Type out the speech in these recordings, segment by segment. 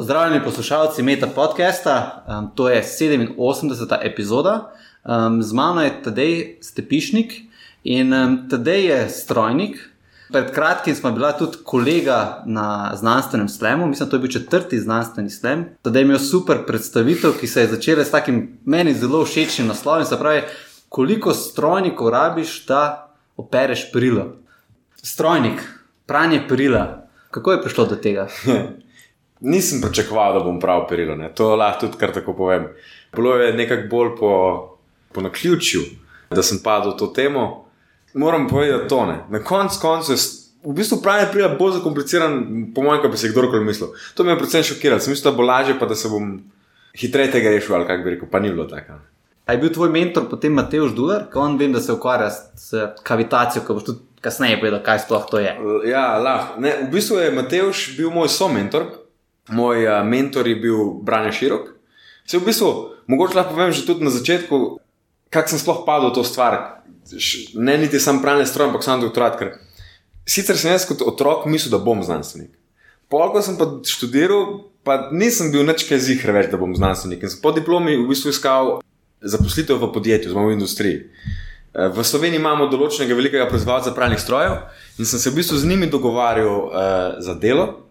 Pozdravljeni poslušalci Meta podcasta, um, to je 87. epizoda. Um, z mano je Tadej Stepišnik in um, Tadej je strojnik. Pred kratkim smo bila tudi kolega na znanstvenem slemu, mislim, da je bil četrti znanstveni slem. Tadej je imel super predstavitev, ki se je začela s takim meni zelo všečnim naslovom. Se pravi, koliko strojnikov rabiš, da opereš perilo. Strojnik, pranje perila. Kako je prišlo do tega? Nisem pričakoval, da bom prav operirал, to lahko tudi kar tako povem. Bilo je nekako bolj po, po naključju, da sem padel v to temo. Moram povedati to. Ne. Na koncu konc je v bistvu pravi prijatelj bolj zakompliciran, po mojem, kot bi si kdorkoli mislil. To me je predvsem šokiralo. Sem mislil, da bo lažje, pa da se bom hitreje tega rešil, ali kako bi rekel, pa ni bilo tako. A je bil tvoj mentor potem Mateoš Dular, ki on vem, da se ukvarja s kavitacijo, ko boš tudi kasneje povedal, kaj sploh to je. Ja, lahko. V bistvu je Mateoš bil moj somentor moj uh, mentor je bil Brane Širok. Se v bistvu, mogoče lahko povem že tudi na začetku, kako sem sploh padel v to stvar. Ne niti sam pravne stroje, ampak sam doktorat. Ker sicer sem jaz kot otrok mislil, da bom znanstvenik. Polk sem pa študiral, pa nisem bil nič kaj zihre več, da bom znanstvenik. In sem po diplomi v bistvu iskal zaposlitev v podjetju, zelo v industriji. V Sloveniji imamo določenega velikega proizvajalca pravnih strojev in sem se v bistvu z njimi dogovarjal uh, za delo.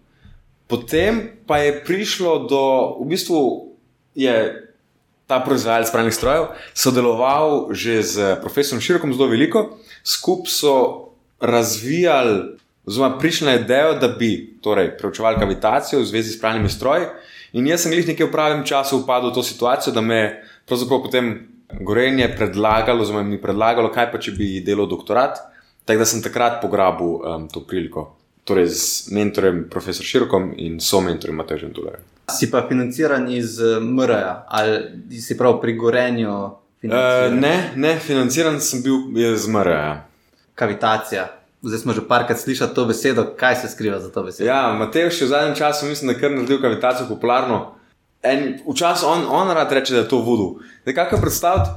Potem pa je prišlo do, v bistvu je ta proizvajalec pravnih strojev sodeloval že z profesorom Širokom zelo veliko, skupaj so razvijali, oziroma prišli na idejo, da bi torej, preučevali kavitacijo v zvezi s pravnimi stroji. In jaz sem jih nekaj v pravem času upadel v to situacijo, da me je pravzaprav potem gorenje predlagalo, oziroma mi predlagalo, kaj pa če bi delal doktorat. Tako da sem takrat pograbil um, to priliko torej z mentorjem, profesor Širokom in so mentorjem Matežem Dulerjem. Si pa financiran iz eh, MRA ali si prav pri gorenju? Uh, ne, ne, financiran sem bil iz MRA. Kavitacija. Zdaj smo že parkrat slišali to besedo, kaj se skriva za to besedo. Ja, Matej še v zadnjem času mislim, da je kar naredil kavitacijo popularno. Včasih on, on rad reče, da je to vodu. Nekako predstavljati,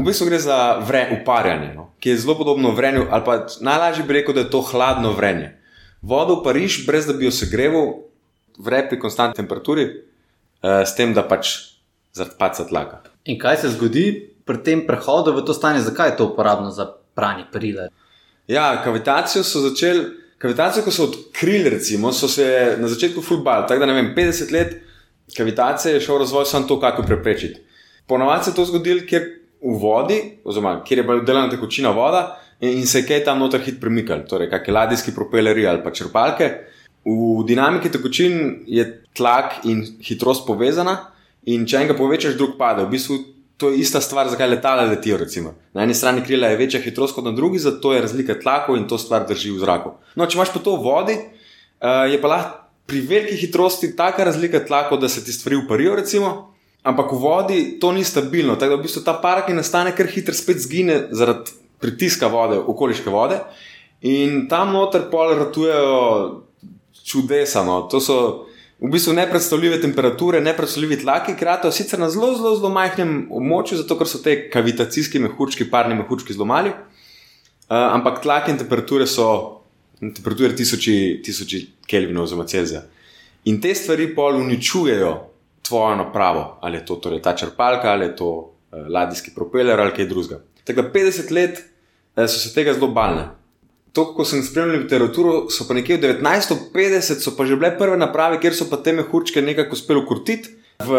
v bistvu gre za vre, uparjanje, no? ki je zelo podobno vrenju, ali pa najlažje bi rekel, da je to hladno vrenje vodo v Pariž, brez da bi jo segreval, vre pri konstantni temperaturi, uh, s tem, da pač zaradi paca tlaka. In kaj se zgodi pri tem prehodu v to stanje, zakaj je to uporabno za pranje perile? Ja, kavitacijo so začeli, kavitacijo, ko so odkrili, recimo, so se na začetku fulbali, tako da ne vem, 50 let kavitacije je šel razvoj samo to, kako preprečiti. Ponovadi se je to zgodilo, ker v vodi, oziroma kjer je bila delana tekočina voda, in se je kaj tam noter hit premikal, torej kakšne ladijske propelerje ali pa črpalke. V dinamiki tekočin je tlak in hitrost povezana, in če enega povečaš, drug pade. V bistvu to je ista stvar, zakaj letala letijo. Recimo. Na eni strani krila je večja hitrost kot na drugi, zato je razlika tlakov in to stvar drži v zraku. No, če imaš pa to v vodi, uh, je pa lahko pri veliki hitrosti taka razlika tlakov, da se ti stvari uparijo, recimo. Ampak v vodi to ni stabilno, tako da v bistvu ta par, ki nastane, kar hitro spet zgine zaradi pritiska vode, okoliške vode. In tam noter pol ratujejo čudesa. No. To so v bistvu nepredstavljive temperature, nepredstavljivi tlaki, kratijo sicer na zelo, zelo, zelo majhnem območju, zato ker so te kavitacijski mehurčki, parni mehurčki zelo mali. Uh, ampak tlaki in temperature so temperature tisoči, tisoči Kelvinov oziroma Celzija. In te stvari pol uničujejo tvojo napravo, ali je to torej, ta črpalka, ali je to uh, ladijski propeler ali kaj drugega. Tako da 50 let eh, so se tega zelo balne. To, ko sem spremljal literaturo, so pa nekje v 1950 so pa že bile prve naprave, kjer so pa te mehurčke nekako uspeli ukrutiti v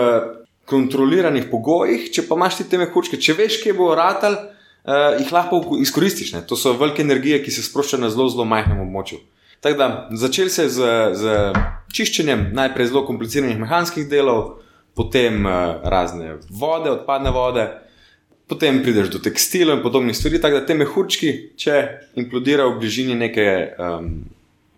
kontroliranih pogojih. Če pa imaš ti te mehurčke, če veš, kje bo ratal, uh, jih lahko izkoristiš. Ne? To so velike energije, ki se sproščajo na zelo, zelo majhnem območju. Tako da začel se z, z čiščenjem najprej zelo kompliciranih mehanskih delov, potem uh, razne vode, odpadne vode potem prideš do tekstila in podobnih stvari. Tako da te mehurčki, če implodirajo v bližini neke um,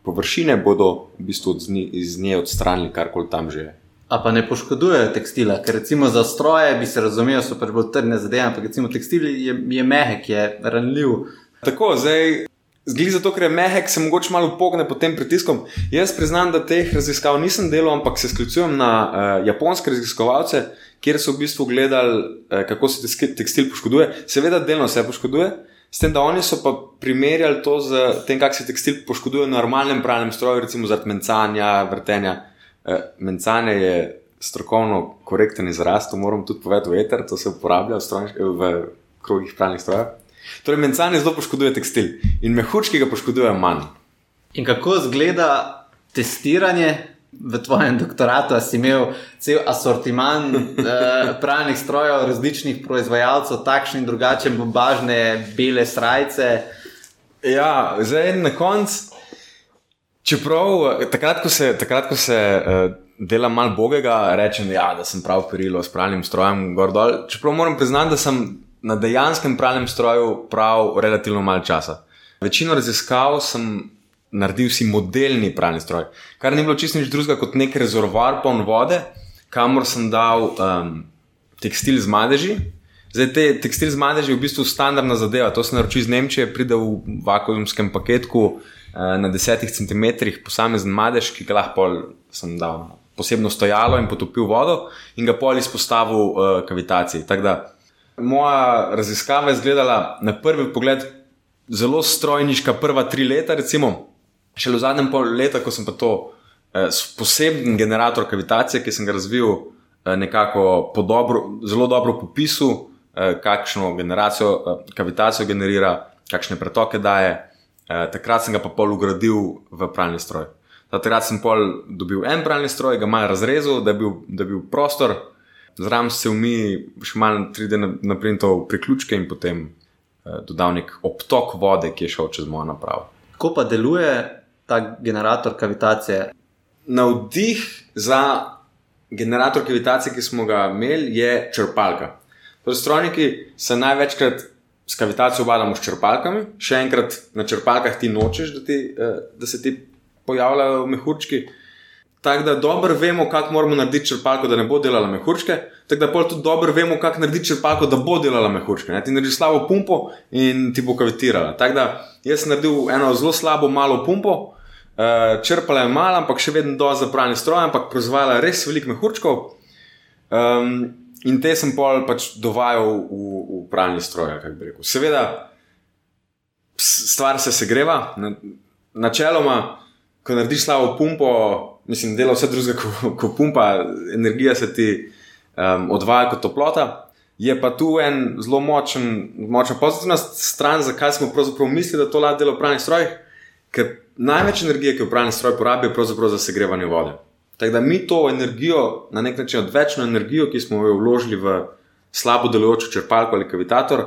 površine, bodo v bistvu iz nje odstranili karkoli tam že je. A pa ne poškodujejo tekstila, ker recimo za stroje bi se razumel, so pač bolj trdne zadeve, ampak recimo tekstil je, je mehek, je ranljiv. Tako, zdaj. Zgli zato, ker je mehek, se mogoče malo pogne pod tem pritiskom. Jaz priznam, da teh raziskav nisem delal, ampak se sklicujem na uh, japonske raziskovalce, kjer so v bistvu gledali, uh, kako se tekstil poškoduje. Seveda, delno se poškoduje, s tem, da oni so pa primerjali to z tem, kako se tekstil poškoduje v normalnem pravnem stroju, recimo zaradi mencanja, vrtenja. Uh, mencane je strokovno korekten izraz, to moram tudi povedati v eter, to se uporablja v, strojnš, v krogih pravnih strojev. Torej, mencane zelo poškoduje tekstil in mehurčki ga poškodujejo manj. In kako izgleda testiranje v tvojem doktoratu? Si imel cel asortiman eh, pravnih strojev, različnih proizvajalcev, takšne in drugačne, bombažne, bele srajce. Ja, zdaj na koncu, čeprav takrat, ko se, takrat, ko se uh, delam malo bogega, rečem, ja, da sem prav perilo s pravnim strojem, gor dol. Čeprav moram priznati, da sem na dejanskem pravnem stroju prav relativno malo časa. Večino raziskav sem naredil si modelni pravni stroj, kar ni bilo čisto nič drugega kot nek rezervoar poln vode, kamor sem dal um, tekstil z madeži. Zdaj, te tekstil z madeži je v bistvu standardna zadeva. To se naroči iz Nemčije, pride v vakuumskem paketku uh, na 10 cm, posamezen madež, ki ga lahko sem dal na posebno stojalo in potopil vodo in ga pol izpostavil uh, kavitaciji. Tako da moja raziskava je izgledala na prvi pogled zelo strojniška, prva tri leta, recimo. Šele v zadnjem pol leta, ko sem pa to eh, poseben generator kavitacije, ki sem ga razvil eh, nekako po dobro, zelo dobro popisu, eh, kakšno generacijo eh, kavitacijo generira, kakšne pretoke daje, eh, takrat sem ga pa pol ugradil v pravni stroj. Takrat sem pol dobil en pravni stroj, ga malo razrezal, da je bil, da je bil prostor, zraven se vmi še malo 3D naprintov priključke in potem eh, dodal nek obtok vode, ki je šel čez mojo napravo. Kako pa deluje ta generator kavitacije? Navdih za generator kavitacije, ki smo ga imeli, je črpalka. Torej, strojniki se največkrat s kavitacijo obadamo s črpalkami, še enkrat na črpalkah ti nočeš, da, ti, eh, da se ti pojavljajo mehurčki. Tako da dobro vemo, kako moramo narediti črpalko, da ne bo delala mehurčke. Tako da tudi dobro vemo, kako narediti črpalko, da bo delala mehurčke. Ne? Ti narediš slabo pumpo in ti bo kavitirala. Tako da jaz sem naredil eno zelo slabo, malo pumpo, Uh, črpala je malo, ampak še vedno do zapravljanja stroja, ampak proizvajala res veliko mehurčkov. Um, in te sem pol pač dovajal v, v pravni stroj, kako bi rekel. Seveda, stvar se segreva, na, načeloma, ko narediš slabo pumpo, mislim, dela vse drugega kot ko pumpa, energija se ti um, odvaja kot toplota. Je pa tu en zelo močen, močna pozitivna stran, zakaj smo pravzaprav mislili, da to lahko dela v pravnih strojih. Ker največ energije, ki jo upravni stroj porabi, je pravzaprav za segrevanje vode. Tako da mi to energijo, na nek način odvečno energijo, ki smo jo vložili v slabo delujočo črpalko ali kavitator,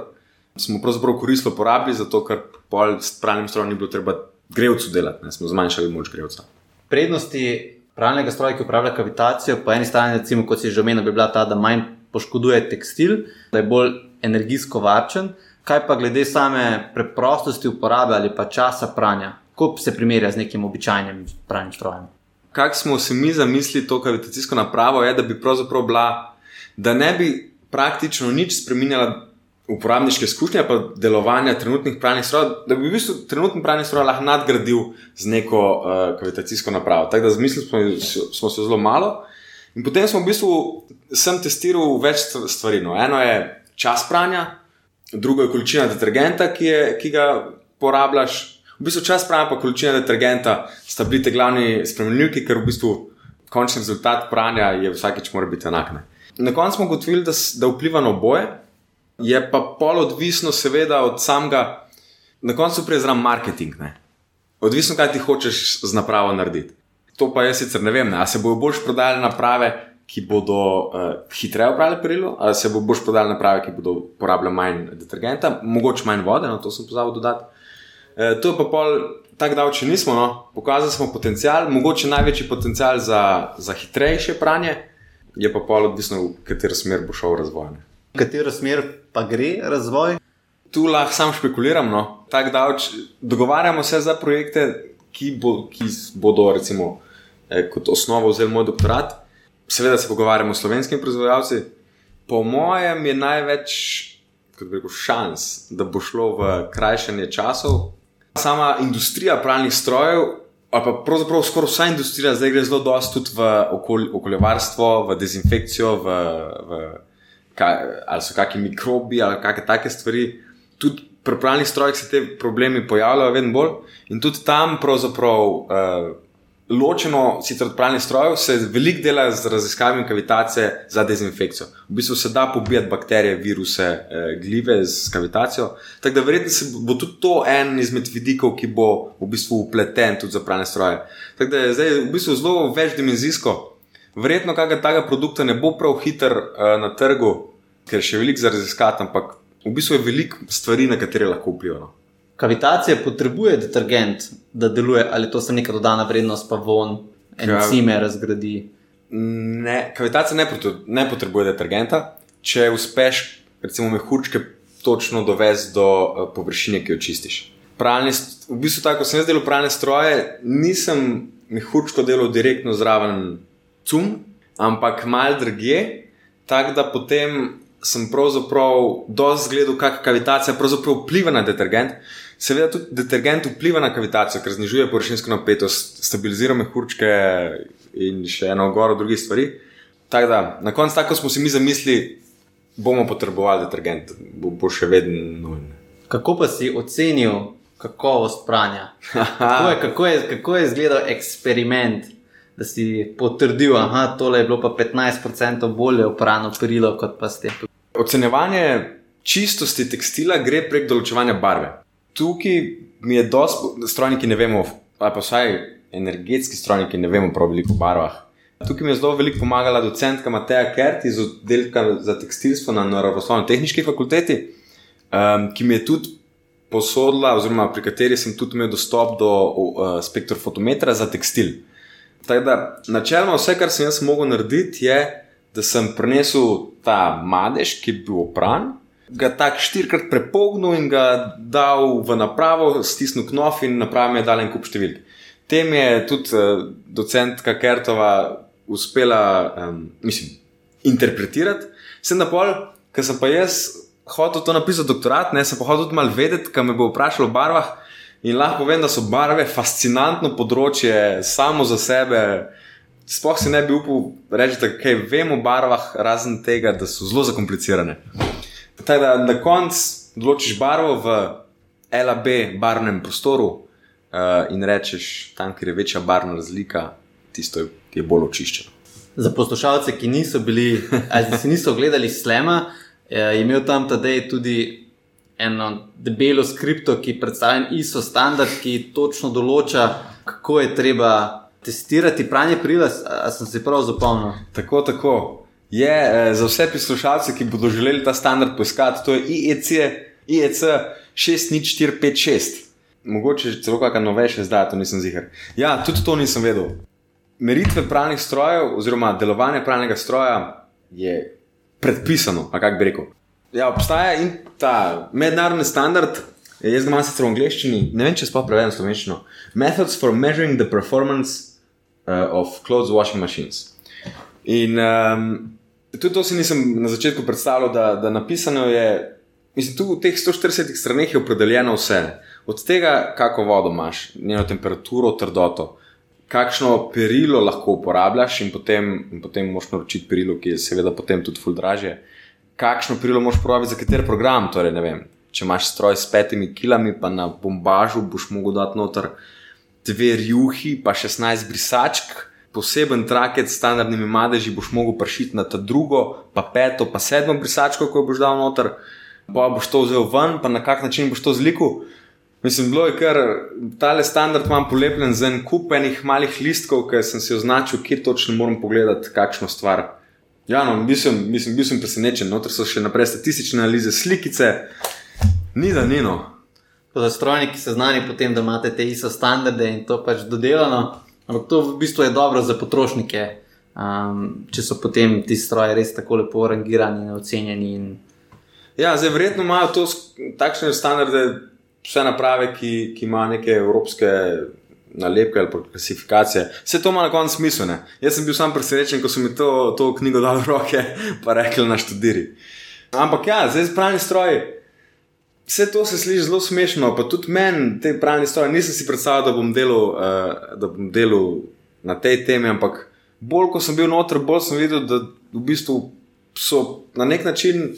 smo pravzaprav koristno porabili, zato ker pol s pravnim strojem ni bilo treba grevcu delati, ne smo zmanjšali moč grevca. Prednosti pravnega stroja, ki upravlja kavitacijo, po eni strani, recimo, kot si že omenil, bi bila ta, da manj poškoduje tekstil, da je bolj energijsko varčen. Kaj pa glede same preprostosti uporabe ali pa časa pranja? Kako se primerja z nekim običajnim pravnim strojem? Kaj smo si mi zamislili to kavitacijsko napravo, je, da bi pravzaprav bila, da ne bi praktično nič spremenjala uporabniške izkušnje, pa delovanja trenutnih pravnih strojev, da bi v bistvu trenutni pravni stroj lahko nadgradil z neko uh, kavitacijsko napravo. Tako da zmislili smo, smo se zelo malo. In potem smo v bistvu sem testiral več stvari. No. Eno je čas pranja, drugo je količina detergenta, ki, je, ki ga porabljaš. V bistvu čas pranja in količina detergenta sta bili te glavni spremenljivki, ker v bistvu končni rezultat pranja je vsakeč mora biti enak. Ne. Na koncu smo ugotovili, da, da vpliva na oboje, je pa pol odvisno, seveda, od samega, na koncu prije zraven marketing. Ne. Odvisno, kaj ti hočeš z napravo narediti. To pa jaz sicer ne vem, ne. ali se bojo boljš prodajali naprave, ki bodo uh, hitreje upravljali perilo, ali se bojo boljš prodajali naprave, ki bodo porabljali manj detergenta, mogoče manj vode, no to sem pozabil dodati. E, to je pa pol tako dal, če nismo, no, pokazali smo potencial, mogoče največji potencial za, za hitrejše pranje, je pa pol odvisno, v katero smer bo šel razvoj. V katero smer pa gre razvoj? Tu lahko sam špekuliram. No. Dal, dogovarjamo se za projekte, ki, bo, ki bodo recimo, eh, kot osnovo vzeli moj doktorat. Seveda se pogovarjamo s slovenskimi proizvajalci. Po mojem je največ rekel, šans, da bo šlo v krajšanje časov, Sama industrija pravnih strojev, pa pravzaprav skoraj vsa industrija zdaj gre zelo dosto tudi v okol, okoljevarstvo, v dezinfekcijo, v, v, kaj, ali so kakšni mikrobi ali kakšne take stvari. Tudi pri pravnih strojih se te problemi pojavljajo vedno bolj in tudi tam pravzaprav uh, ločeno, sicer od pralnih strojev, se veliko dela z raziskavami kavitacije za dezinfekcijo. V bistvu se da pobijati bakterije, viruse, eh, gljive z kavitacijo. Tako da verjetno bo tudi to en izmed vidikov, ki bo v bistvu upleten tudi za pralne stroje. Tako da je zdaj v bistvu zelo večdimenzijsko. Verjetno kakega takega produkta ne bo prav hiter uh, na trgu, ker še veliko za raziskati, ampak v bistvu je veliko stvari, na katere lahko vplivamo. Kavitacija potrebuje detergent, da deluje, ali to se neka dodana vrednost, pa von, encime razgradi. Ne, kavitacija ne, ne potrebuje detergenta, če uspeš, recimo, mehurčke točno dovesti do uh, površine, ki jo čistiš. Pralni, v bistvu, tako sem jaz delal pralne stroje, nisem mehurčko delal direktno zraven cum, ampak mal drugje, tako da potem sem pravzaprav dosti gledal, kako kavitacija vpliva na detergent. Seveda tudi detergent vpliva na kavitacijo, ker znižuje površinsko napetost, stabilizira mehurčke in še eno goro drugih stvari. Tako da na koncu, tako smo si mi zamislili, bomo potrebovali detergent, bo, bo še vedno nujen. Kako pa si ocenil kakovost pranja? kako, je, kako, je, kako je izgledal eksperiment, da si potrdil, da je bilo pa 15% bolje uprano perilo kot pa ste? Ocenjevanje čistosti tekstila gre prek določevanja barve tukaj mi je dosti, strojniki ne vemo, ali pa vsaj energetski strojniki ne vemo prav veliko o barvah. Tukaj mi je zelo veliko pomagala docentka Mateja Kert iz oddelka za tekstilstvo na Naravoslovno-tehnički fakulteti, um, ki mi je tudi posodila, oziroma pri kateri sem tudi imel dostop do uh, spektrofotometra za tekstil. Tako da, načeloma, vse, kar sem jaz mogel narediti, je, da sem prenesel ta madež, ki je bil opran, ga tako štirikrat prepognil in ga dal v napravo, stisnil knof in naprava mi je dala en kup številk. Tem je tudi uh, docentka Kertova uspela, um, mislim, interpretirati. Sem na pol, ker sem pa jaz hotel to napisati doktorat, ne sem pa hotel tudi malo vedeti, kaj me bo vprašalo o barvah. In lahko povem, da so barve fascinantno področje samo za sebe. Sploh si ne bi upal reči, da kaj vemo o barvah, razen tega, da so zelo zakomplicirane. Tako da na koncu določiš barvo v LAB barvnem prostoru uh, in rečeš, tam, kjer je večja barvna razlika, tisto je, je bolj očiščeno. Za poslušalce, ki niso bili, ali si niso gledali slema, je imel tam tadej tudi eno debelo skripto, ki predstavlja ISO standard, ki točno določa, kako je treba testirati pranje prila. Ali sem si prav zapomnil? Tako, tako je eh, za vse poslušalce, ki bodo želeli ta standard poiskati, to je IEC, IEC 60456. Mogoče celo kakšna novejša zdaj, to nisem zihar. Ja, tudi to nisem vedel. Meritve pravnih strojev, oziroma delovanje pravnega stroja je predpisano, a kako bi rekel. Ja, obstaja in ta mednarodni standard, jaz ga imam sicer v angleščini, ne vem, če sploh prevedem slovenščino. Methods for measuring the performance uh, of clothes washing machines. In um, tudi to si nisem na začetku predstavljal, da, da napisano je, mislim, tu v teh 140 straneh je opredeljeno vse. Od tega, kako vodo imaš, njeno temperaturo, trdoto, kakšno perilo lahko uporabljaš, in potem, in potem moš naročiti perilo, ki je seveda potem tudi ful draže. Kakšno perilo moš uporabiti za kater program, torej ne vem. Če imaš stroj s petimi kilami, pa na bombažu boš mogel dati noter dve rjuhi, pa 16 brisačk poseben trakec s standardnimi madeži boš mogel pršiti na ta drugo, pa peto, pa sedmo brisačko, ko boš dal noter, pa boš to vzel ven, pa na kak način boš to zlikal. Mislim, bilo je kar tale standard imam polepljen z en kup enih malih listkov, ki sem si označil, kje točno moram pogledati, kakšno stvar. Ja, no, mislim, mislim, bil sem presenečen, noter so še naprej statistične analize, slikice, ni da nino. Za strojniki se znani potem, da imate te isto standarde in to pač dodelano. Ampak to v bistvu je dobro za potrošnike, um, če so potem ti stroji res tako lepo rangirani in ocenjeni. In... Ja, zdaj verjetno imajo to takšne standarde, vse naprave, ki, ki imajo neke evropske nalepke ali klasifikacije. Vse to ima na koncu smisel. Ne? Jaz sem bil sam presrečen, ko so mi to, to knjigo dali v roke, pa rekli na študiri. Ampak ja, zdaj spravni stroji. Vse to se sliši zelo smešno, pa tudi meni, te pravne stvari, nisem si predstavljal, da bom delal, uh, da bom delal na tej temi, ampak bolj ko sem bil noter, bolj sem videl, da v bistvu so na nek način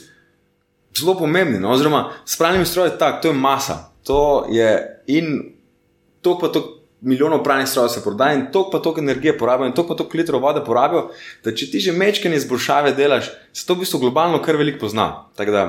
zelo pomembni. No? Oziroma, s pravnimi stroji je tako, to je masa. To je in to pa to milijonov pralnih strojev se prodaja in toliko pa toliko energije porabijo in toliko pa toliko litrov vode porabijo, da če ti že mečkene izboljšave delaš, se to v bistvu globalno kar veliko pozna. Tako da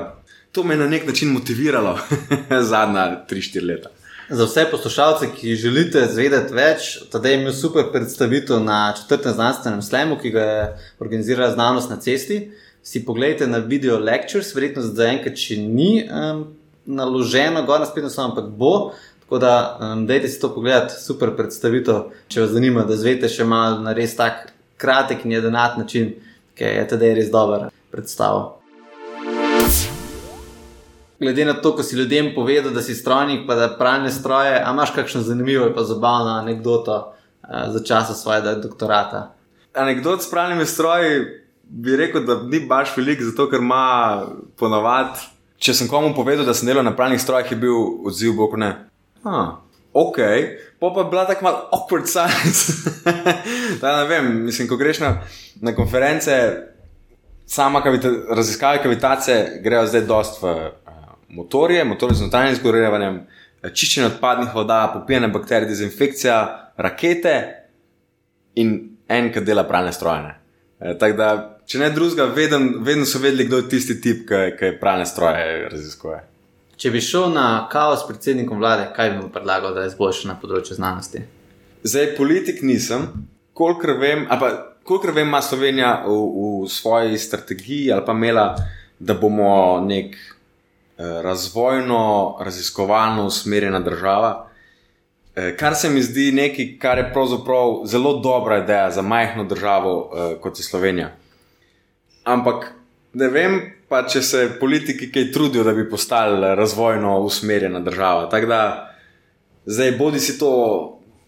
to me je na nek način motiviralo zadnja 3-4 leta. Za vse poslušalce, ki želite zvedeti več, tudi je imel super predstavitev na četrtem znanstvenem slemu, ki ga je organizirala znanost na cesti. Si pogledajte na video lectures, verjetno za enkrat, če ni um, naloženo, gor na spletno stran, ampak bo. Tako da, um, dajte si to pogledati, super predstavitev, če vas zanima, da zvete še malo na res tak kratek in jedenat način, ki je tudi res dober predstav glede na to, ko si ljudem povedal, da si strojnik, pa da pralne stroje, a imaš kakšno zanimivo in pa zabavno anegdoto uh, za časa svojega doktorata? Anekdot s pralnimi stroji bi rekel, da ni baš velik, zato ker ima ponovadi. Če sem komu povedal, da sem delal na pralnih strojih, je bil odziv bo ne. Ah, ok, pa pa bila tako malo awkward science. da ne vem, mislim, ko greš na, na konference, sama kavita, raziskave kavitacije grejo zdaj dost v motorje, motorje z notranjim izgorevanjem, čiščenje odpadnih voda, popijanje bakterij, dezinfekcija, rakete in en, ki dela pralne stroje. E, tako da, če ne drugega, vedno, vedno so vedeli, kdo je tisti tip, ki, ki pralne stroje raziskuje. Če bi šel na kaos s predsednikom vlade, kaj bi mu predlagal, da je izboljšal na področju znanosti? Zdaj, politik nisem, kolikor vem, ali kolikor vem, ima Slovenija v, v svoji strategiji ali pa imela, da bomo nek razvojno, raziskovalno usmerjena država. Eh, kar se mi zdi nekaj, kar je pravzaprav zelo dobra ideja za majhno državo eh, kot je Slovenija. Ampak ne vem, pa če se politiki kaj trudijo, da bi postali razvojno usmerjena država. Tako da zdaj bodi si to,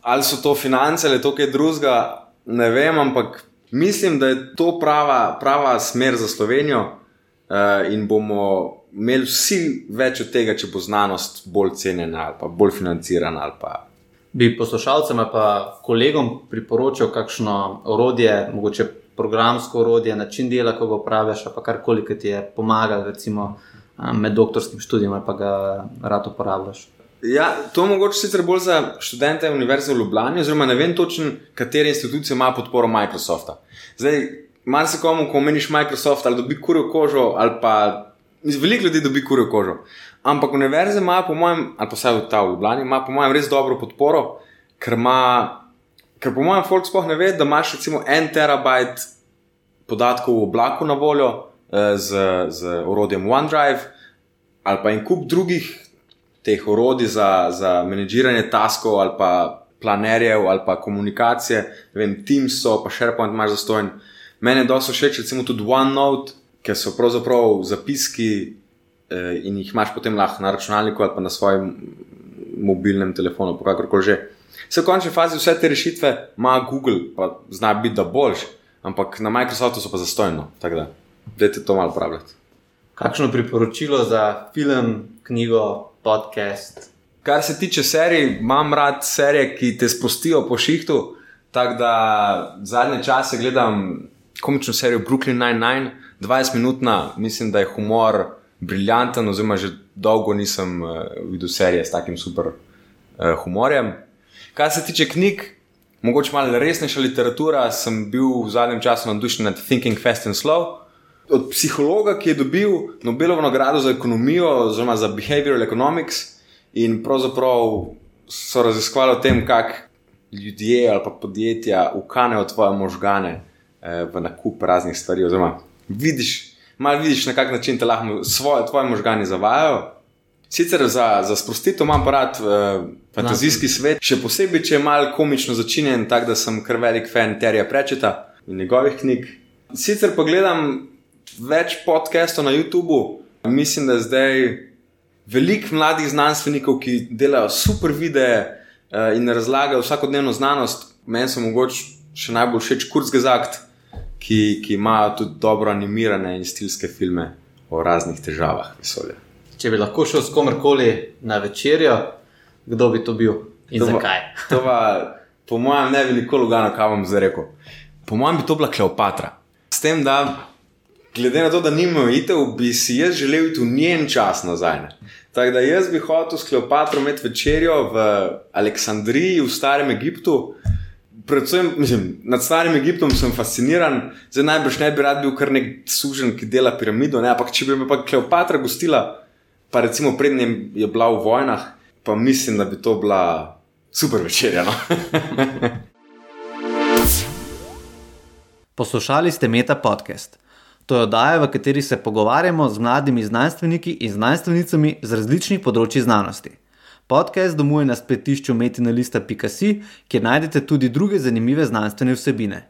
ali so to finance ali to kaj drugega, ne vem, ampak mislim, da je to prava, prava smer za Slovenijo in bomo imeli vsi več od tega, če bo znanost bolj cenjena ali pa bolj financirana. Ali pa. Bi poslušalcem ali pa kolegom priporočil kakšno orodje, mogoče programsko orodje, način dela, ko ga upravljaš, pa karkoli, ki ti je pomagalo, recimo med doktorskim študijem ali pa ga rad uporabljaš. Ja, to je mogoče sicer bolj za študente Univerze v Ljubljani, oziroma ne vem točno, katere institucije ima podporo Microsofta. Zdaj, marsikomu, ko omeniš Microsoft ali dobi kurjo kožo ali pa Veliko ljudi dobi kurjo kožo. Ampak univerze imajo, po mojem, ali pa vsaj ta v Ljubljani, ima po mojem res dobro podporo, ker ima, ker po mojem, folk sploh ne ve, da imaš recimo en terabajt podatkov v oblaku na voljo eh, z, z orodjem OneDrive ali pa en kup drugih teh orodij za, za menedžiranje taskov ali pa planerjev ali pa komunikacije, ne vem, Teams so, pa SharePoint imaš zastojen. Mene dosto všeč, recimo tudi OneNote ker so pravzaprav zapiski eh, in jih imaš potem lahko na računalniku ali pa na svojem mobilnem telefonu, pa kakorkoli že. Se v končni fazi vse te rešitve ima Google, pa zna biti da boljš, ampak na Microsoftu so pa zastojno. Tako da, dajte to malo pravljati. Kakšno priporočilo za film, knjigo, podcast? Kar se tiče serij, imam rad serije, ki te spustijo po šihtu. Tako da zadnje čase gledam komično serijo Brooklyn Nine-Nine, 20-minutna, mislim, da je humor briljanten, oziroma že dolgo nisem uh, videl serije s takim super uh, humorjem. Kar se tiče knjig, mogoče malo resnejša literatura, sem bil v zadnjem času navdušen nad Thinking Fast and Slow. Od psihologa, ki je dobil Nobelovo nagrado za ekonomijo, oziroma za behavioral economics, in pravzaprav so raziskovali o tem, kako ljudje ali pa podjetja ukanejo tvoje možgane eh, v nakup raznih stvari, oziroma vidiš, malo vidiš, na kak način te lahko svoje, tvoje možgani zavajajo. Sicer za, za sprostitev imam rad uh, fantazijski no. svet, še posebej, če je malo komično začinjen, tako da sem kar velik fan Terija Prečeta in njegovih knjig. Sicer pa gledam več podcastov na YouTubu, mislim, da je zdaj veliko mladih znanstvenikov, ki delajo super videe uh, in razlagajo vsakodnevno znanost. Meni so mogoče še najbolj všeč Kurzgesagt ki, ki imajo tudi dobro animirane in stilske filme o raznih težavah vesolja. Če bi lahko šel s komerkoli na večerjo, kdo bi to bil in to zakaj? Va, to pa, po mojem, ne veliko lugano, kaj bom zdaj rekel. Po mojem, bi to bila Kleopatra. S tem, da glede na to, da nimajo itev, bi si jaz želel iti v njen čas nazaj. Ne? Tako da jaz bi hotel s Kleopatro imeti večerjo v Aleksandriji, v Starem Egiptu. Predvsem mislim, nad Starim Egiptom sem fasciniran, zdaj najbrž ne bi rad bil kar nek sužen, ki dela piramido. Ne? Ampak če bi me pa Kleopatra gostila, pa recimo prednjem je bila v vojnah, pa mislim, da bi to bila super večerja. No? Poslušali ste Meta podcast. To je oddaja, v kateri se pogovarjamo z mladimi znanstveniki in znanstvenicami z različnih področji znanosti. Podcast domuje na spletišču metinalista.si, kjer najdete tudi druge zanimive znanstvene vsebine.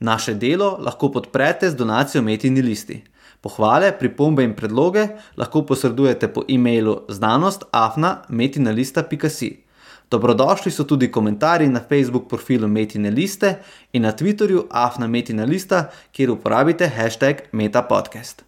Naše delo lahko podprete z donacijo Metini listi. Pohvale, pripombe in predloge lahko posredujete po e-mailu znanost.afna.metinalista.si. Dobrodošli so tudi komentarji na Facebook profilu Metine liste in na Twitterju Afna Metina lista, kjer uporabite hashtag MetaPodcast.